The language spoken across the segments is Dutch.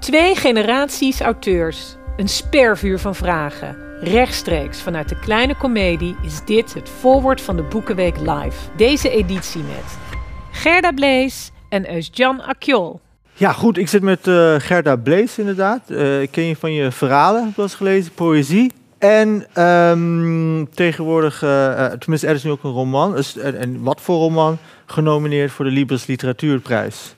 Twee generaties auteurs. Een spervuur van vragen. Rechtstreeks vanuit de kleine komedie is dit het voorwoord van de Boekenweek Live. Deze editie met Gerda Blees en Eusjan Akjol. Ja, goed. Ik zit met eh, Gerda Blees inderdaad. Eh, ik ken je van je verhalen, heb ik eens gelezen, poëzie. En ehm, tegenwoordig, eh, tenminste er is nu ook een roman, en, en wat voor roman, genomineerd voor de Libris Literatuurprijs.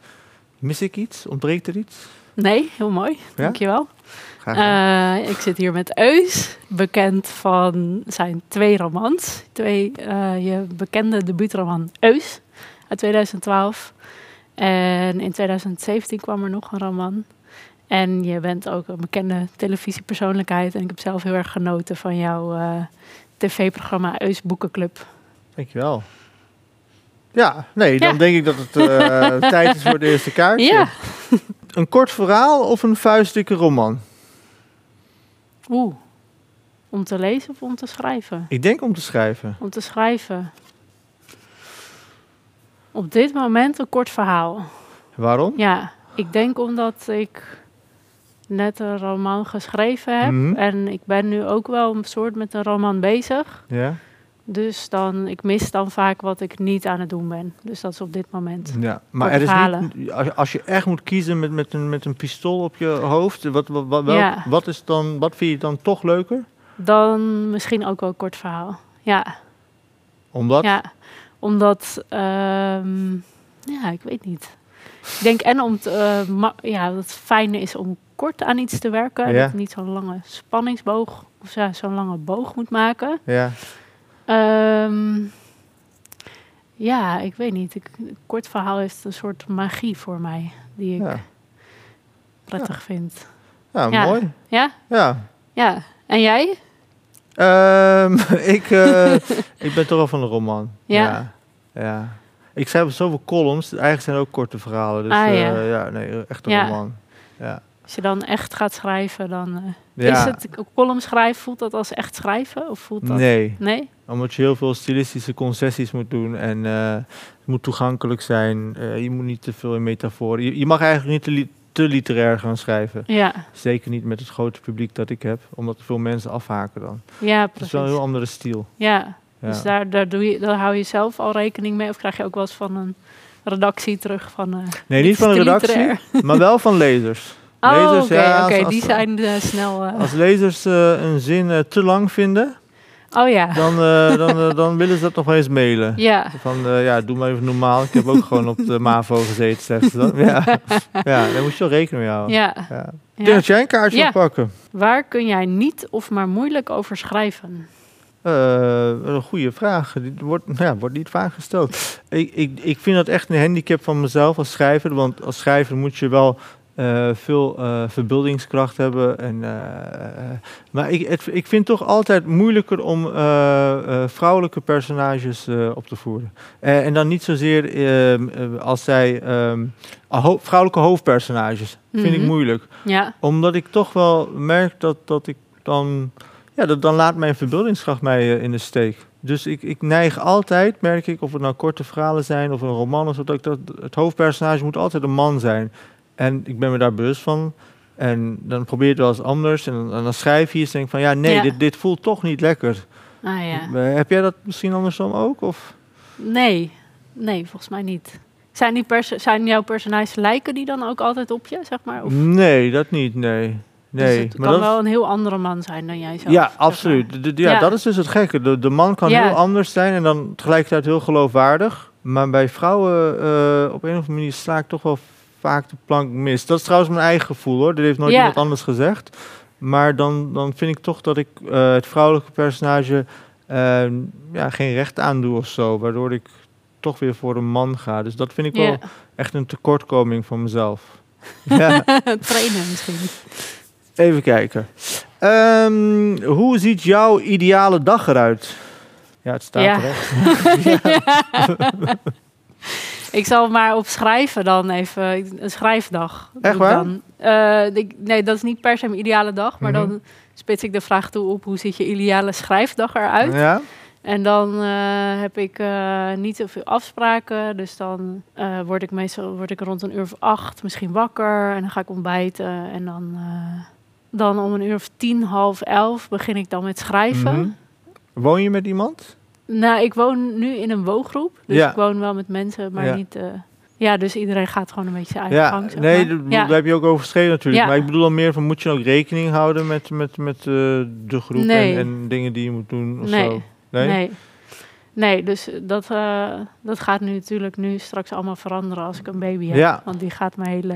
Mis ik iets? Ontbreekt er iets? Nee, heel mooi. Dankjewel. Graag gedaan. Eh, ik zit hier met Eus, bekend van zijn twee romans. Twee, eh, je bekende debuutroman Eus uit 2012. En in 2017 kwam er nog een roman. En je bent ook een bekende televisiepersoonlijkheid. En ik heb zelf heel erg genoten van jouw eh, tv-programma Eus Boekenclub. Dankjewel. Ja, nee, dan Ja. denk ik dat het tijd is voor de eerste kaartje. Ja. Een kort verhaal of een vuistdikke roman? Oeh. Om te lezen of om te schrijven? Ik denk om te schrijven. Om te schrijven. Op dit moment een kort verhaal. Waarom? Ja, ik denk omdat ik net een roman geschreven heb. Mhm. En ik ben nu ook wel een soort met een roman bezig. Ja. Dus dan, ik mis dan vaak wat ik niet aan het doen ben. Dus dat is op dit moment. Ja, maar er is niet, als, je- als je echt moet kiezen met, met, een, met een pistool op je hoofd, wat, wat, wat, welk- wat, is dan, wat vind je dan toch leuker? Dan misschien ook wel een kort verhaal. Ja, Omdat? ja. omdat, ehm, ja, ik weet niet. Ik denk en om te, eh, ja, dat het fijner is om kort aan iets te werken. Ja. Dat niet zo'n lange spanningsboog of ja, zo'n lange boog moet maken. Ja. Ehm, ja, ik weet niet. Ik, een kort verhaal heeft een soort magie voor mij die ik Ja. prettig vind. ja, Ja. mooi. Ja? Ja. Ja. En jij? Ehm, ik, eh, ik ben toch wel van een roman. Ja. Ja. Ik schrijf zoveel columns, eigenlijk zijn het ook korte verhalen. Dus Ah, eh, ja. ja. nee, echt een roman. Ja. Als je dan echt gaat schrijven, dan Ja. is het een column schrijven, voelt dat als echt schrijven? Of voelt dat... Nee, Nee? omdat je heel veel stilistische concessies moet doen en eh, het moet toegankelijk zijn. Eh, je moet niet te veel in metaforen. Je, je mag eigenlijk niet te, li- te literair gaan schrijven. Ja, Zeker niet met het grote publiek dat ik heb, omdat er veel mensen afhaken dan. ja Het is precies. wel een heel andere stijl. Ja, Ja. dus daar, daar, doe je, daar hou je zelf al rekening mee? Of krijg je ook wel eens van een redactie terug van... nee, niet van te redactie, maar wel van lezers. Oh, ja, als- als- die zijn eh, snel... eh, Als lezers eh, een zin te lang vinden, oh ja, dan, dan, dan willen ze dat nog wel eens mailen. ja. Van, ja, doe maar even normaal. Ik heb ook gewoon op de MAVO gezeten, zegt ze dan. Ja, ja daar moet je wel rekening mee houden. ja. Ja. Ik denk dat jij een kaartje Ja. pakken. Waar kun jij niet of maar moeilijk over schrijven? Een goede vraag. Die wordt, ja, wordt niet vaak gesteld. Ik, ik, ik vind dat echt een handicap van mezelf als schrijver. Want als schrijver moet je wel eh, veel eh, verbeeldingskracht hebben. En, eh, maar ik, het, ik vind het toch altijd moeilijker om vrouwelijke personages op te voeren. En dan niet zozeer ehm, eh, als zij ehm, ho- vrouwelijke hoofdpersonages. Vind ik Mhm. moeilijk Ja, omdat ik toch wel merk dat, dat ik dan... Ja, dat, dan laat mijn verbeeldingskracht mij in de steek. Dus ik, ik neig altijd, merk ik, of het nou korte verhalen zijn of een roman of zo, dat, ik dat het hoofdpersonage moet altijd een man zijn. En ik ben me daar bewust van. En dan probeer je het wel eens anders. En dan, en dan schrijf je iets en denk van, ja, nee, Ja. Dit, dit voelt toch niet lekker. ah ja. Eh, Heb jij dat misschien andersom ook? Of? Nee, nee, volgens mij niet. Zijn, die perso- zijn jouw personages lijken die dan ook altijd op je, zeg maar? Of, Nee, dat niet, nee. dus nee. het maar kan dat, wel een heel andere man zijn dan jij zelf. Ja, zeg maar. absoluut. Ja, Ja. dat is dus het gekke. De, de man kan Ja. heel anders zijn en dan tegelijkertijd heel geloofwaardig. Maar bij vrouwen eh, op een of andere manier sla ik toch wel vaak de plank mis. Dat is trouwens mijn eigen gevoel hoor. Dat heeft nooit Ja. iemand anders gezegd. Maar dan, dan vind ik toch dat ik eh, het vrouwelijke personage eh, ja, geen recht aandoe of zo. Waardoor ik toch weer voor een man ga. Dus dat vind ik wel echt een tekortkoming van mezelf. ja. trainen misschien. Even kijken. Ehm, hoe ziet jouw ideale dag eruit? Ja, het staat Ja. er. Ik zal maar op schrijven dan even, een schrijfdag. Echt waar? Dan. Eh, ik, nee, dat is niet per se mijn ideale dag, maar Mhm. dan spits ik de vraag toe op hoe ziet je ideale schrijfdag eruit. Ja? En dan eh, heb ik eh, niet zoveel afspraken. Dus dan word ik meestal word ik rond een uur of acht misschien wakker. En dan ga ik ontbijten. En dan, dan om een uur of tien, half elf begin ik dan met schrijven. Mhm. Woon je met iemand? Nou, ik woon nu in een woongroep. Dus Ja. ik woon wel met mensen, maar Ja. niet... eh, ja, dus iedereen gaat gewoon een beetje zijn eigen Ja, gang. zeg nee, maar. dat- daar heb je ook over geschreven natuurlijk. Maar ik bedoel dan meer van, moet je ook rekening houden met, met, met eh, de groep Nee. en, en dingen die je moet doen of Nee. zo? Nee? Nee. Nee, dus dat, eh, dat gaat nu natuurlijk nu straks allemaal veranderen als ik een baby heb. Ja. Want die gaat mijn hele...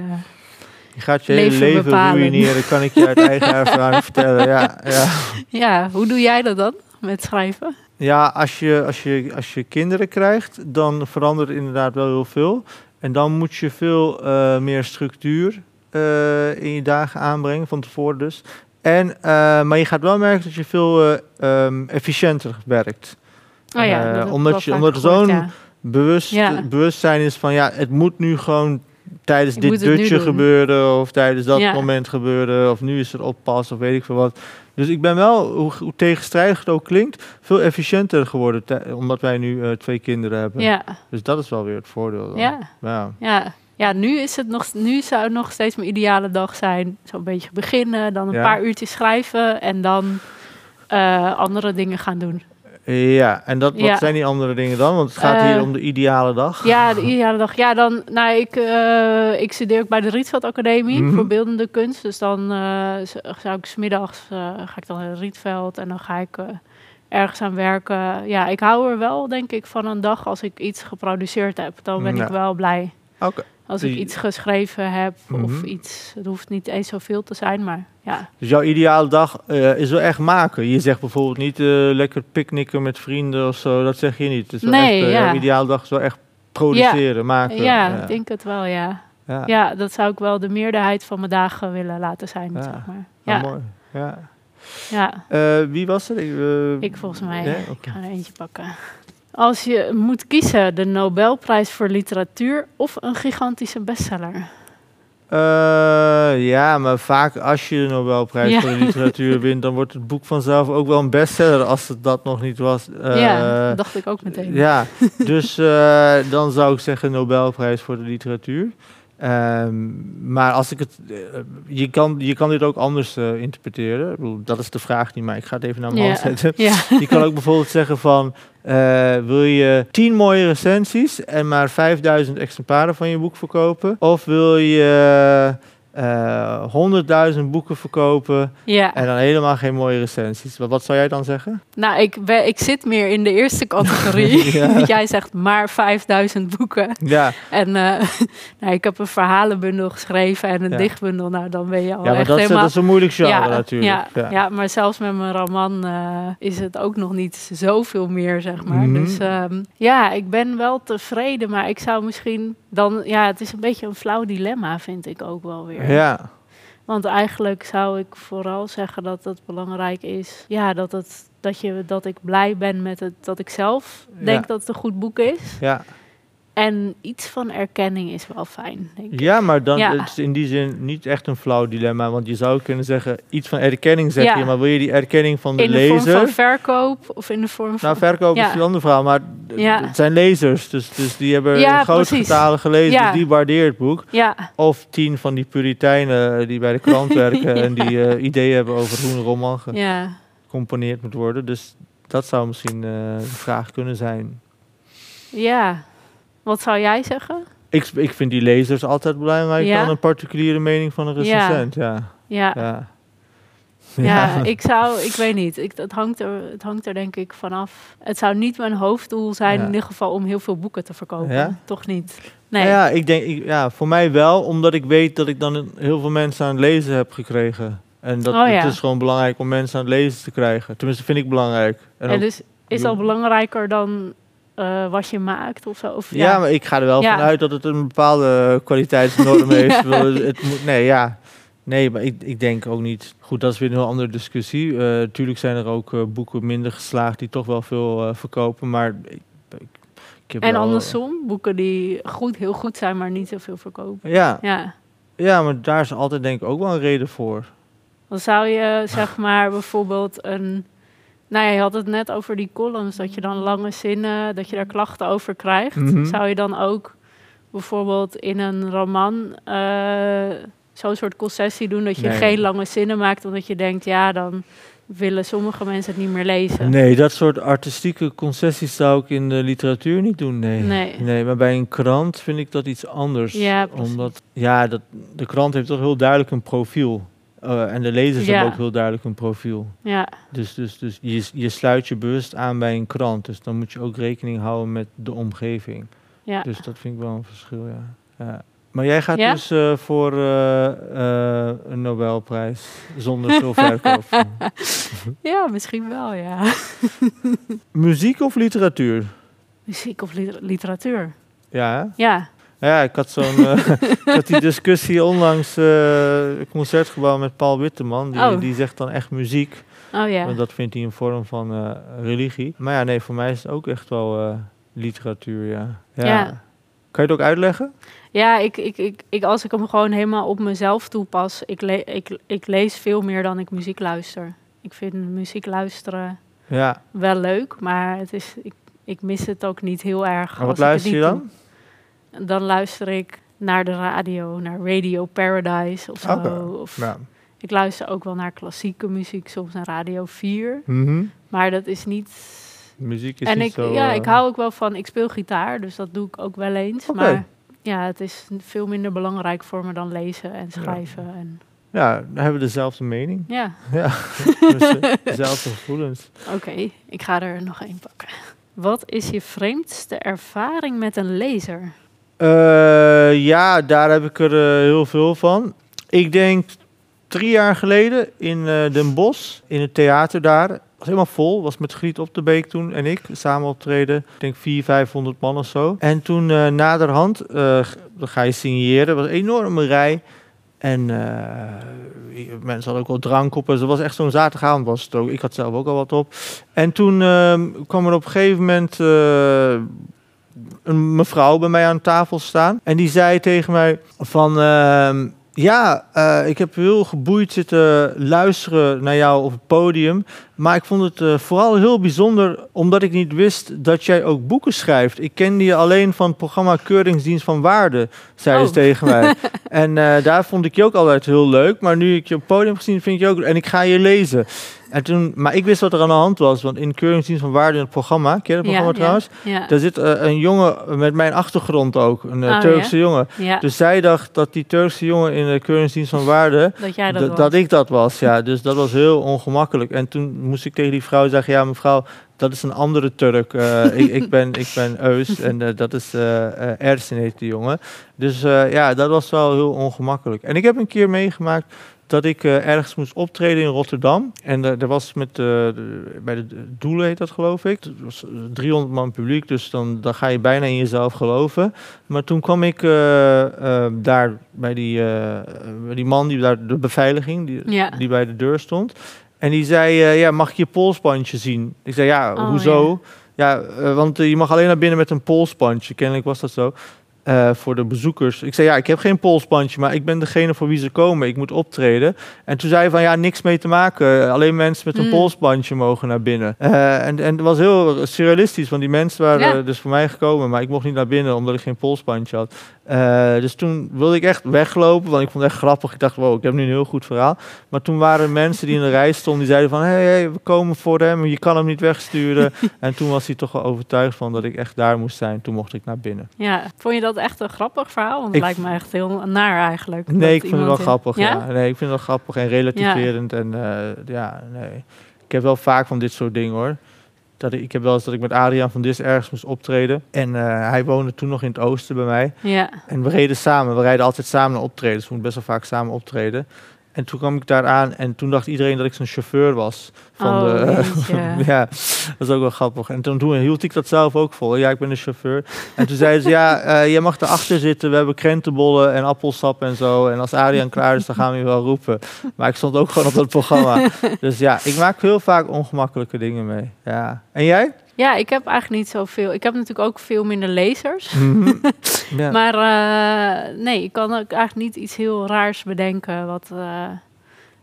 Je gaat je hele Leven leven bepalen. ruïneren, kan ik je uit eigen ervaring vertellen. Ja, ja. Ja, hoe doe jij dat dan met schrijven? Ja als, je, als, je, als je kinderen krijgt, dan verandert het inderdaad wel heel veel. En dan moet je veel eh, meer structuur eh, in je dagen aanbrengen, van tevoren dus. En, eh, maar je gaat wel merken dat je veel eh, ehm, efficiënter werkt. Oh ja, omdat je- omdat er zo'n ja. bewust, Ja. bewustzijn is van ja, het moet nu gewoon tijdens Ik dit dutje gebeuren of tijdens dat moment gebeuren of nu is er oppas of weet ik veel wat. Dus ik ben wel, hoe, hoe tegenstrijdig het ook klinkt, veel efficiënter geworden omdat wij nu eh, twee kinderen hebben. Ja, Dus dat is wel weer het voordeel. Dan. ja, Ja. ja. Ja, nu, is het nog, nu zou het nog steeds mijn ideale dag zijn. Zo'n beetje beginnen, dan een Ja. paar uurtjes schrijven en dan eh, andere dingen gaan doen. Ja, en dat, wat Ja. zijn die andere dingen dan? Want het gaat hier Eh, om de ideale dag. Ja, de ideale dag. Ja, dan, nou, ik, eh, ik studeer ook bij de Rietveld Academie Mhm. voor beeldende kunst. Dus dan z- zou ik smiddags ga ik dan naar het Rietveld en dan ga ik ergens aan werken. Ja, ik hou er wel, denk ik, van een dag als ik iets geproduceerd heb. Dan ben Ja. ik wel blij. Oké. Als ik iets geschreven heb of Mhm. iets, het hoeft niet eens zoveel te zijn, maar ja. Dus jouw ideale dag eh, is wel echt maken. Je zegt bijvoorbeeld niet eh, lekker picknicken met vrienden of zo. Dat zeg je niet. Het is wel Nee, echt, eh, ja. Jouw ideale dag is wel echt produceren, maken. Ja, ik denk het wel, ja. ja. Dat zou ik wel de meerderheid van mijn dagen willen laten zijn, Ja. zeg maar. Ah, Ja, mooi. Ja. ja. Wie was er? Ik, Ik volgens mij. Ik ga er eentje pakken. Als je moet kiezen, de Nobelprijs voor literatuur of een gigantische bestseller. Eh, ja, maar vaak als je de Nobelprijs Ja. voor de literatuur wint, dan wordt het boek vanzelf ook wel een bestseller als het dat nog niet was. Eh, ja, dat dacht ik ook meteen. Ja, dus eh, dan zou ik zeggen Nobelprijs voor de literatuur. Ehm, maar als ik het, eh, je, kan, je kan dit ook anders eh, interpreteren. Dat is de vraag niet, maar ik ga het even naar mijn hand zetten. Je kan ook bijvoorbeeld zeggen van, eh, wil je 10 mooie recensies en maar 5000 exemplaren van je boek verkopen? Of wil je eh 100.000 boeken verkopen ja. en dan helemaal geen mooie recensies? Wat, wat zou jij dan zeggen? Nou, ik, ben, ik zit meer in de eerste categorie. Ja. Want Jij zegt maar 5000 boeken. Ja, En eh, nou, ik heb een verhalenbundel geschreven en een Ja. dichtbundel. Nou, dan ben je al ja maar echt dat, is- helemaal... dat is een moeilijk genre natuurlijk. Ja, ja. maar zelfs met mijn roman eh, is het ook nog niet zoveel meer, zeg maar. Mhm. Dus ehm, ja, ik ben wel tevreden, maar ik zou misschien dan... Ja, het is een beetje een flauw dilemma, vind ik ook wel weer. Ja, Want eigenlijk zou ik vooral zeggen dat het belangrijk is... Ja, dat, het, dat, je, dat ik blij ben met het... Dat ik zelf denk Ja. dat het een goed boek is. ja. En iets van erkenning is wel fijn, denk ik. ja, maar dan Ja. het is in die zin niet echt een flauw dilemma. Want je zou kunnen zeggen, iets van erkenning zeg Ja. je. Maar wil je die erkenning van de In de lezer... vorm van verkoop of in de vorm van... Nou, verkoop Ja. is een ander verhaal, maar het zijn lezers. Dus, dus die hebben Ja, een precies. getalen gelezen, dus die waardeert het boek. Ja, Of tien van die puriteinen eh, die bij de krant werken en die eh, ideeën hebben over hoe een roman ja. gecomponeerd moet worden. Dus dat zou misschien eh, de vraag kunnen zijn. Ja. Wat zou jij zeggen? Ik, ik vind die lezers altijd belangrijk Ja? dan een particuliere mening van een recensent. Ja. Ja, Ja. ja. ik zou, ik weet niet. Ik, het, hangt er, het hangt er denk ik vanaf. Het zou niet mijn hoofddoel zijn in ieder geval om heel veel boeken te verkopen. Toch niet? Nee. Ja, ik denk, ik, ja, voor mij wel, omdat ik weet dat ik dan heel veel mensen aan het lezen heb gekregen. En dat Oh, het is gewoon belangrijk om mensen aan het lezen te krijgen. Tenminste, vind ik belangrijk. En en dus is dat belangrijker dan eh, wat je maakt of zo? Of, ja. maar ik ga er wel Ja. vanuit dat het een bepaalde kwaliteitsnorm heeft. Ja. Het moet, nee, ja. Nee, maar ik, ik denk ook niet. Goed, dat is weer een heel andere discussie. Eh tuurlijk zijn er ook eh, boeken minder geslaagd die toch wel veel verkopen. Maar ik, ik, ik heb En wel- andersom, boeken die goed, heel goed zijn, maar niet zoveel verkopen. Ja, Ja. ja, maar daar is altijd denk ik ook wel een reden voor. Dan zou je zeg maar bijvoorbeeld een Nou ja, je had het net over die columns, dat je dan lange zinnen, dat je daar klachten over krijgt. Mhm. Zou je dan ook bijvoorbeeld in een roman eh, zo'n soort concessie doen dat je Nee. geen lange zinnen maakt, omdat je denkt, ja, dan willen sommige mensen het niet meer lezen. Nee, dat soort artistieke concessies zou ik in de literatuur niet doen. Nee. Nee. maar bij een krant vind ik dat iets anders. Ja. Omdat, ja, dat, de krant heeft toch heel duidelijk een profiel. Eh, en de lezers Ja. hebben ook heel duidelijk een profiel. Ja, Dus, dus, dus je, je sluit je bewust aan bij een krant. Dus dan moet je ook rekening houden met de omgeving. ja. Dus dat vind ik wel een verschil, ja. ja. Maar jij gaat Ja? dus eh, voor eh, een Nobelprijs zonder veel verkoop. ja, misschien wel, ja. Muziek of literatuur? Muziek of liter- literatuur. Ja, hè? Ja, Ja, ik had zo'n eh, die discussie onlangs eh concertgebouw met Paul Witteman. Die, Oh. die zegt dan echt muziek. oh ja. Want dat vindt hij een vorm van eh, religie. Maar ja, nee, voor mij is het ook echt wel literatuur, ja. ja. Ja. Kan je het ook uitleggen? Ja, ik, ik, ik, ik, als ik hem gewoon helemaal op mezelf toepas, ik, le ik, ik lees veel meer dan ik muziek luister. Ik vind muziek luisteren Ja. wel leuk, maar het is, ik, ik mis het ook niet heel erg. Wat luister je dan? doe. Dan luister ik naar de radio, naar Radio Paradise of zo. Of Ja. Ik luister ook wel naar klassieke muziek, soms naar Radio 4. Mhm. Maar dat is niet... Muziek is en niet ik, zo... ja, eh, ik hou ook wel van... Ik speel gitaar, dus dat doe ik ook wel eens. Oké. Maar ja, het is veel minder belangrijk voor me dan lezen en schrijven. En, Ja, dan hebben we dezelfde mening. ja, Ja, dus, eh, dezelfde gevoelens. oké. Ik ga er nog één pakken. Wat is je vreemdste ervaring met een lezer? Eh, ja, daar heb ik er eh, heel veel van. Ik denk drie jaar geleden in eh, Den Bosch, in het theater daar. was helemaal vol, was met Griet op de Beek toen en ik samen optreden. Ik denk 400, 500 man of zo. En toen naderhand, dan ga je signeren, er was een enorme rij. En mensen hadden ook wel drank op. Dus het was echt zo'n zaterdagavond was het ook. Ik had zelf ook al wat op. En toen ehm, kwam er op een gegeven moment een mevrouw bij mij aan tafel staan. En die zei tegen mij van... ehm, ja, eh, ik heb heel geboeid zitten luisteren naar jou op het podium. Maar ik vond het eh, vooral heel bijzonder omdat ik niet wist dat jij ook boeken schrijft. Ik kende je alleen van het programma Keuringsdienst van Waarde, zei Oh. ze tegen mij. En eh, daar vond ik je ook altijd heel leuk. Maar nu ik je op het podium gezien, vind ik je ook... En ik ga je lezen. En toen, maar ik wist wat er aan de hand was. Want in Keuringsdienst van Waarde in het programma... Ken je dat programma trouwens? Ja, Daar zit eh, een jongen met mijn achtergrond ook. Een Oh, Turkse jongen. Dus zij dacht dat die Turkse jongen in de Keuringsdienst van Waarde... dat jij dat dat ik dat was, ja. Dus dat was heel ongemakkelijk. En toen moest ik tegen die vrouw zeggen... Ja, mevrouw, dat is een andere Turk. Eh, ik, ik, ben, ik ben Eus en eh, dat is eh, Ersin heet die jongen. Dus ja, dat was wel heel ongemakkelijk. En ik heb een keer meegemaakt dat ik ergens moest optreden in Rotterdam. En er er was met, de- bij de Doelen heet dat geloof ik. Was 300 man publiek, dus dan, dan ga je bijna in jezelf geloven. Maar toen kwam ik daar bij die, bij die man, die daar de beveiliging, die, Ja. die bij de deur stond. En die zei, eh, ja, mag ik je polsbandje zien? Ik zei, ja, Oh, hoezo? Ja, eh, want eh, je mag alleen naar binnen met een polsbandje. Kennelijk was dat zo. voor de bezoekers. Ik zei, ja, ik heb geen polsbandje, maar ik ben degene voor wie ze komen. Ik moet optreden. En toen zei hij van, ja, niks mee te maken. Alleen mensen met een Hmm. polsbandje mogen naar binnen. En, en het was heel surrealistisch, want die mensen waren Ja. dus voor mij gekomen. Maar ik mocht niet naar binnen, omdat ik geen polsbandje had. Eh, dus toen wilde ik echt weglopen, want ik vond het echt grappig. Ik dacht, wow, ik heb nu een heel goed verhaal. Maar toen waren er mensen die in de rij stonden, die zeiden van... hé, hey, hey, we komen voor hem, je kan hem niet wegsturen. en toen was hij toch wel overtuigd van dat ik echt daar moest zijn. Toen mocht ik naar binnen. Ja, vond je dat echt een grappig verhaal? Want het Ik- lijkt me echt heel naar eigenlijk. Nee, ik vind het wel in- grappig. Ja? Ja? Nee, ik vind het wel grappig en relativerend. En eh, ja, nee. Ik heb wel vaak van dit soort dingen hoor. Dat ik, ik heb wel eens dat ik met Adriaan van Dis ergens moest optreden. En eh, hij woonde toen nog in het oosten bij mij. Ja, En we reden samen. We rijden altijd samen naar optredens. We moeten best wel vaak samen optreden. En toen kwam ik daar aan en toen dacht iedereen dat ik zijn chauffeur was. Van Oh, de, jeetje. ja, dat is ook wel grappig. En toen, toen hield ik dat zelf ook vol. Ja, ik ben de chauffeur. En toen zeiden ze, ja, eh jij mag erachter zitten. We hebben krentenbollen en appelsap en zo. En als Adriaan klaar is, dan gaan we je wel roepen. Maar ik stond ook gewoon op dat programma. Dus ja, ik maak heel vaak ongemakkelijke dingen mee. Ja. En jij? Ja, ik heb eigenlijk niet zoveel. Ik heb natuurlijk ook veel minder lezers. Mhm. ja. Maar eh, nee, ik kan ook eigenlijk niet iets heel raars bedenken wat, eh,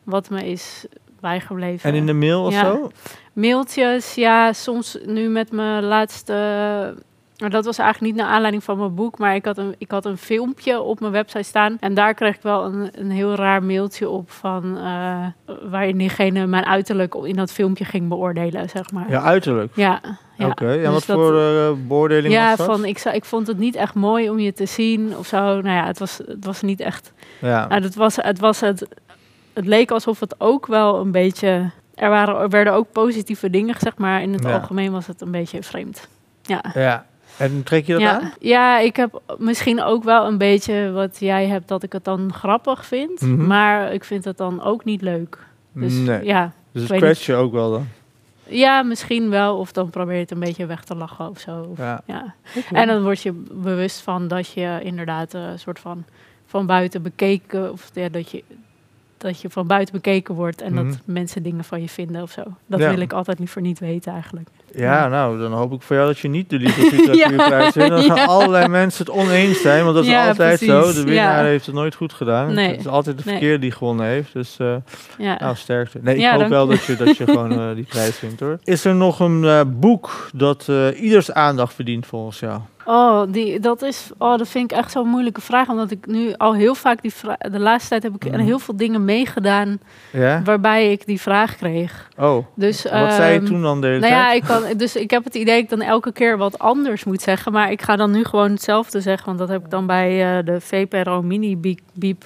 wat me is bijgebleven. En in de mail of Ja. zo? Mailtjes, ja, soms nu met mijn laatste... Maar dat was eigenlijk niet naar aanleiding van mijn boek, maar ik had, een, ik had een filmpje op mijn website staan. En daar kreeg ik wel een, een heel raar mailtje op van eh, waarin diegene mijn uiterlijk in dat filmpje ging beoordelen, zeg maar. Ja, uiterlijk. Ja, ja. Oké, en Dus wat dat- voor eh, beoordeling Ja, was dat? van, ik, ik vond het niet echt mooi om je te zien of zo. Nou ja, het was, het was niet echt... Ja. Nou, het, was, het, was het, het leek alsof het ook wel een beetje... Er, waren, er werden ook positieve dingen gezegd, maar in het Ja. algemeen was het een beetje vreemd. Ja. ja. En trek je dat ja. aan? ja, ik heb misschien ook wel een beetje wat jij hebt, dat ik het dan grappig vind. Mhm. Maar ik vind het dan ook niet leuk. Dus nee. ja, dus weet scratch je ook wel dan? ja, misschien wel. Of dan probeer je het een beetje weg te lachen of zo. Ja. ja. En dan word je bewust van dat je inderdaad eh, een soort van van buiten bekeken, of ja, dat je dat je van buiten bekeken wordt en Mhm. dat mensen dingen van je vinden of zo. Dat Ja. wil ik altijd niet voor niet weten eigenlijk. Ja, nou, dan hoop ik voor jou dat je niet de literatuurprijs wint. Dan gaan Ja. allerlei mensen het oneens zijn, want dat is Ja, altijd precies. zo. De winnaar Ja. heeft het nooit goed gedaan. Nee. Het is altijd de Nee. verkeerde die gewonnen heeft. Dus eh, Ja. nou, sterkte. Nee, ik Ja, hoop dank wel dat je, dat je gewoon eh, die prijs wint hoor. Is er nog een eh, boek dat ieders aandacht verdient volgens jou? Oh, die, dat is, oh, dat vind ik echt zo'n moeilijke vraag. Omdat ik nu al heel vaak die vraag. De laatste tijd heb ik Mhm. heel veel dingen meegedaan. Ja? waarbij ik die vraag kreeg. Oh, Dus, wat zei je ehm, toen dan de Nou ja, tijd? ik kan, dus ik heb het idee dat ik dan elke keer wat anders moet zeggen. Maar ik ga dan nu gewoon hetzelfde zeggen. Want dat heb ik dan bij eh, de VPRO Mini Beep, Beep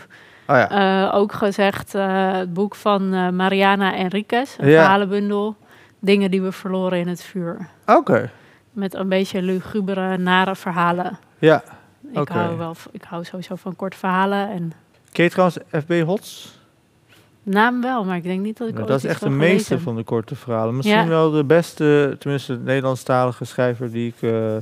Oh ja. eh, ook gezegd. eh, het boek van Mariana Enriquez. Een Ja. verhalenbundel. Dingen die we verloren in het vuur. Oké. Met een beetje lugubere, nare verhalen. Ja. Ik, hou wel, ik hou sowieso van korte verhalen. En Ken je trouwens FB Hots? naam wel, maar ik denk niet dat ik ooit dat is echt de meeste van de korte verhalen. Misschien Ja. wel de beste, tenminste Nederlandstalige schrijver die ik eh,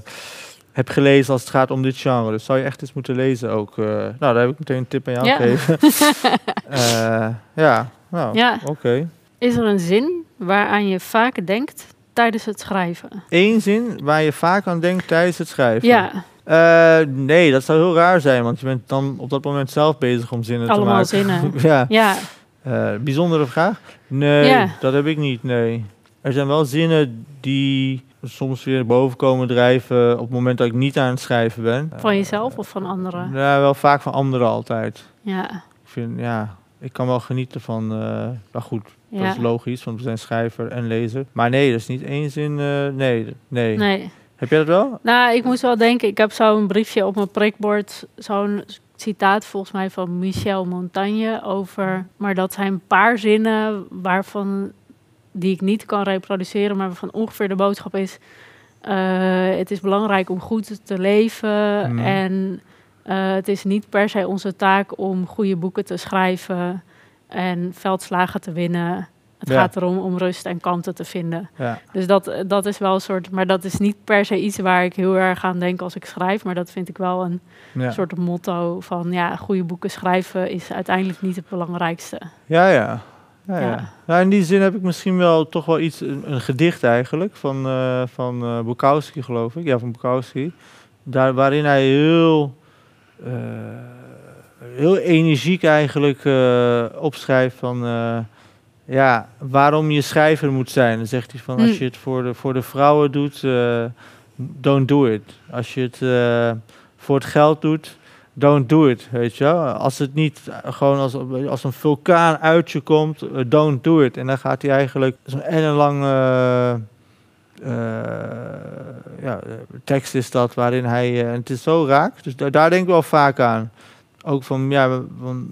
heb gelezen als het gaat om dit genre. Dus zou je echt eens moeten lezen ook. eh. nou, daar heb ik meteen een tip aan jou Ja. gegeven. Eh, ja, nou, Ja. oké. Is er een zin waaraan je vaak denkt tijdens het schrijven? Eén zin waar je vaak aan denkt tijdens het schrijven. Ja, Eh, nee, dat zou heel raar zijn, want je bent dan op dat moment zelf bezig om zinnen allemaal te maken. zinnen. ja, Ja, eh, bijzondere vraag? Nee, Ja. dat heb ik niet, nee. Er zijn wel zinnen die soms weer boven komen drijven op het moment dat ik niet aan het schrijven ben. van jezelf of van anderen? Ja, wel vaak van anderen altijd. Ja, Ik vind, ja, ik kan wel genieten van, eh maar goed, dat is logisch, want we zijn schrijver en lezer. Maar nee, dat is niet één zin, eh, nee, nee. Nee. Heb jij dat wel? Nou, ik moest wel denken, ik heb zo'n briefje op mijn prikbord, zo'n citaat volgens mij van Michel Montaigne over, maar dat zijn een paar zinnen waarvan die ik niet kan reproduceren, maar waarvan ongeveer de boodschap is: eh, het is belangrijk om goed te leven Mhm. en eh, het is niet per se onze taak om goede boeken te schrijven en veldslagen te winnen. Het Ja. gaat erom om rust en kalmte te vinden. Ja. Dus dat, dat is wel een soort, maar dat is niet per se iets waar ik heel erg aan denk als ik schrijf. Maar dat vind ik wel een Ja. soort motto van ja, goede boeken schrijven is uiteindelijk niet het belangrijkste. Ja, ja. Ja. Nou, in die zin heb ik misschien wel toch wel iets, een, een gedicht eigenlijk, van, eh van eh Bukowski geloof ik. Ja, van Bukowski. Daar, waarin hij heel, eh, heel energiek eigenlijk eh, opschrijft van, eh, ja, waarom je schrijver moet zijn. Dan zegt hij van, als Hmm. je het voor de, voor de vrouwen doet, eh, don't do it. Als je het voor het geld doet, don't do it, weet je wel. Als het niet gewoon als, als een vulkaan uit je komt, don't do it. En dan gaat hij eigenlijk zo'n ellenlang eh, eh, ja, tekst is dat, waarin hij, en het is zo raak, dus da- daar denk ik wel vaak aan. Ook van, ja, van,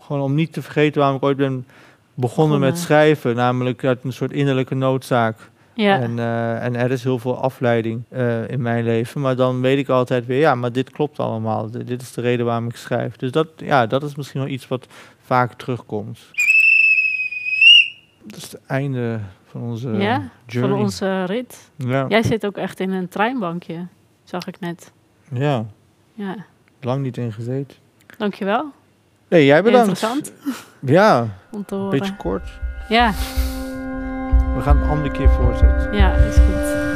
gewoon om niet te vergeten waarom ik ooit ben begonnen met schrijven, namelijk uit een soort innerlijke noodzaak. Ja, En, eh, en er is heel veel afleiding eh, in mijn leven. Maar dan weet ik altijd weer, ja, maar dit klopt allemaal. D- dit is de reden waarom ik schrijf. Dus dat, ja, dat is misschien wel iets wat vaak terugkomt. Dat is het einde van onze ja journey. van onze rit. Ja. Jij zit ook echt in een treinbankje, zag ik net. ja, Ja, lang niet in gezeten. dankjewel. Nee, jij bedankt. Interessant Ja, om te een horen. beetje kort. Ja, We gaan een andere keer voorzetten. ja, is goed.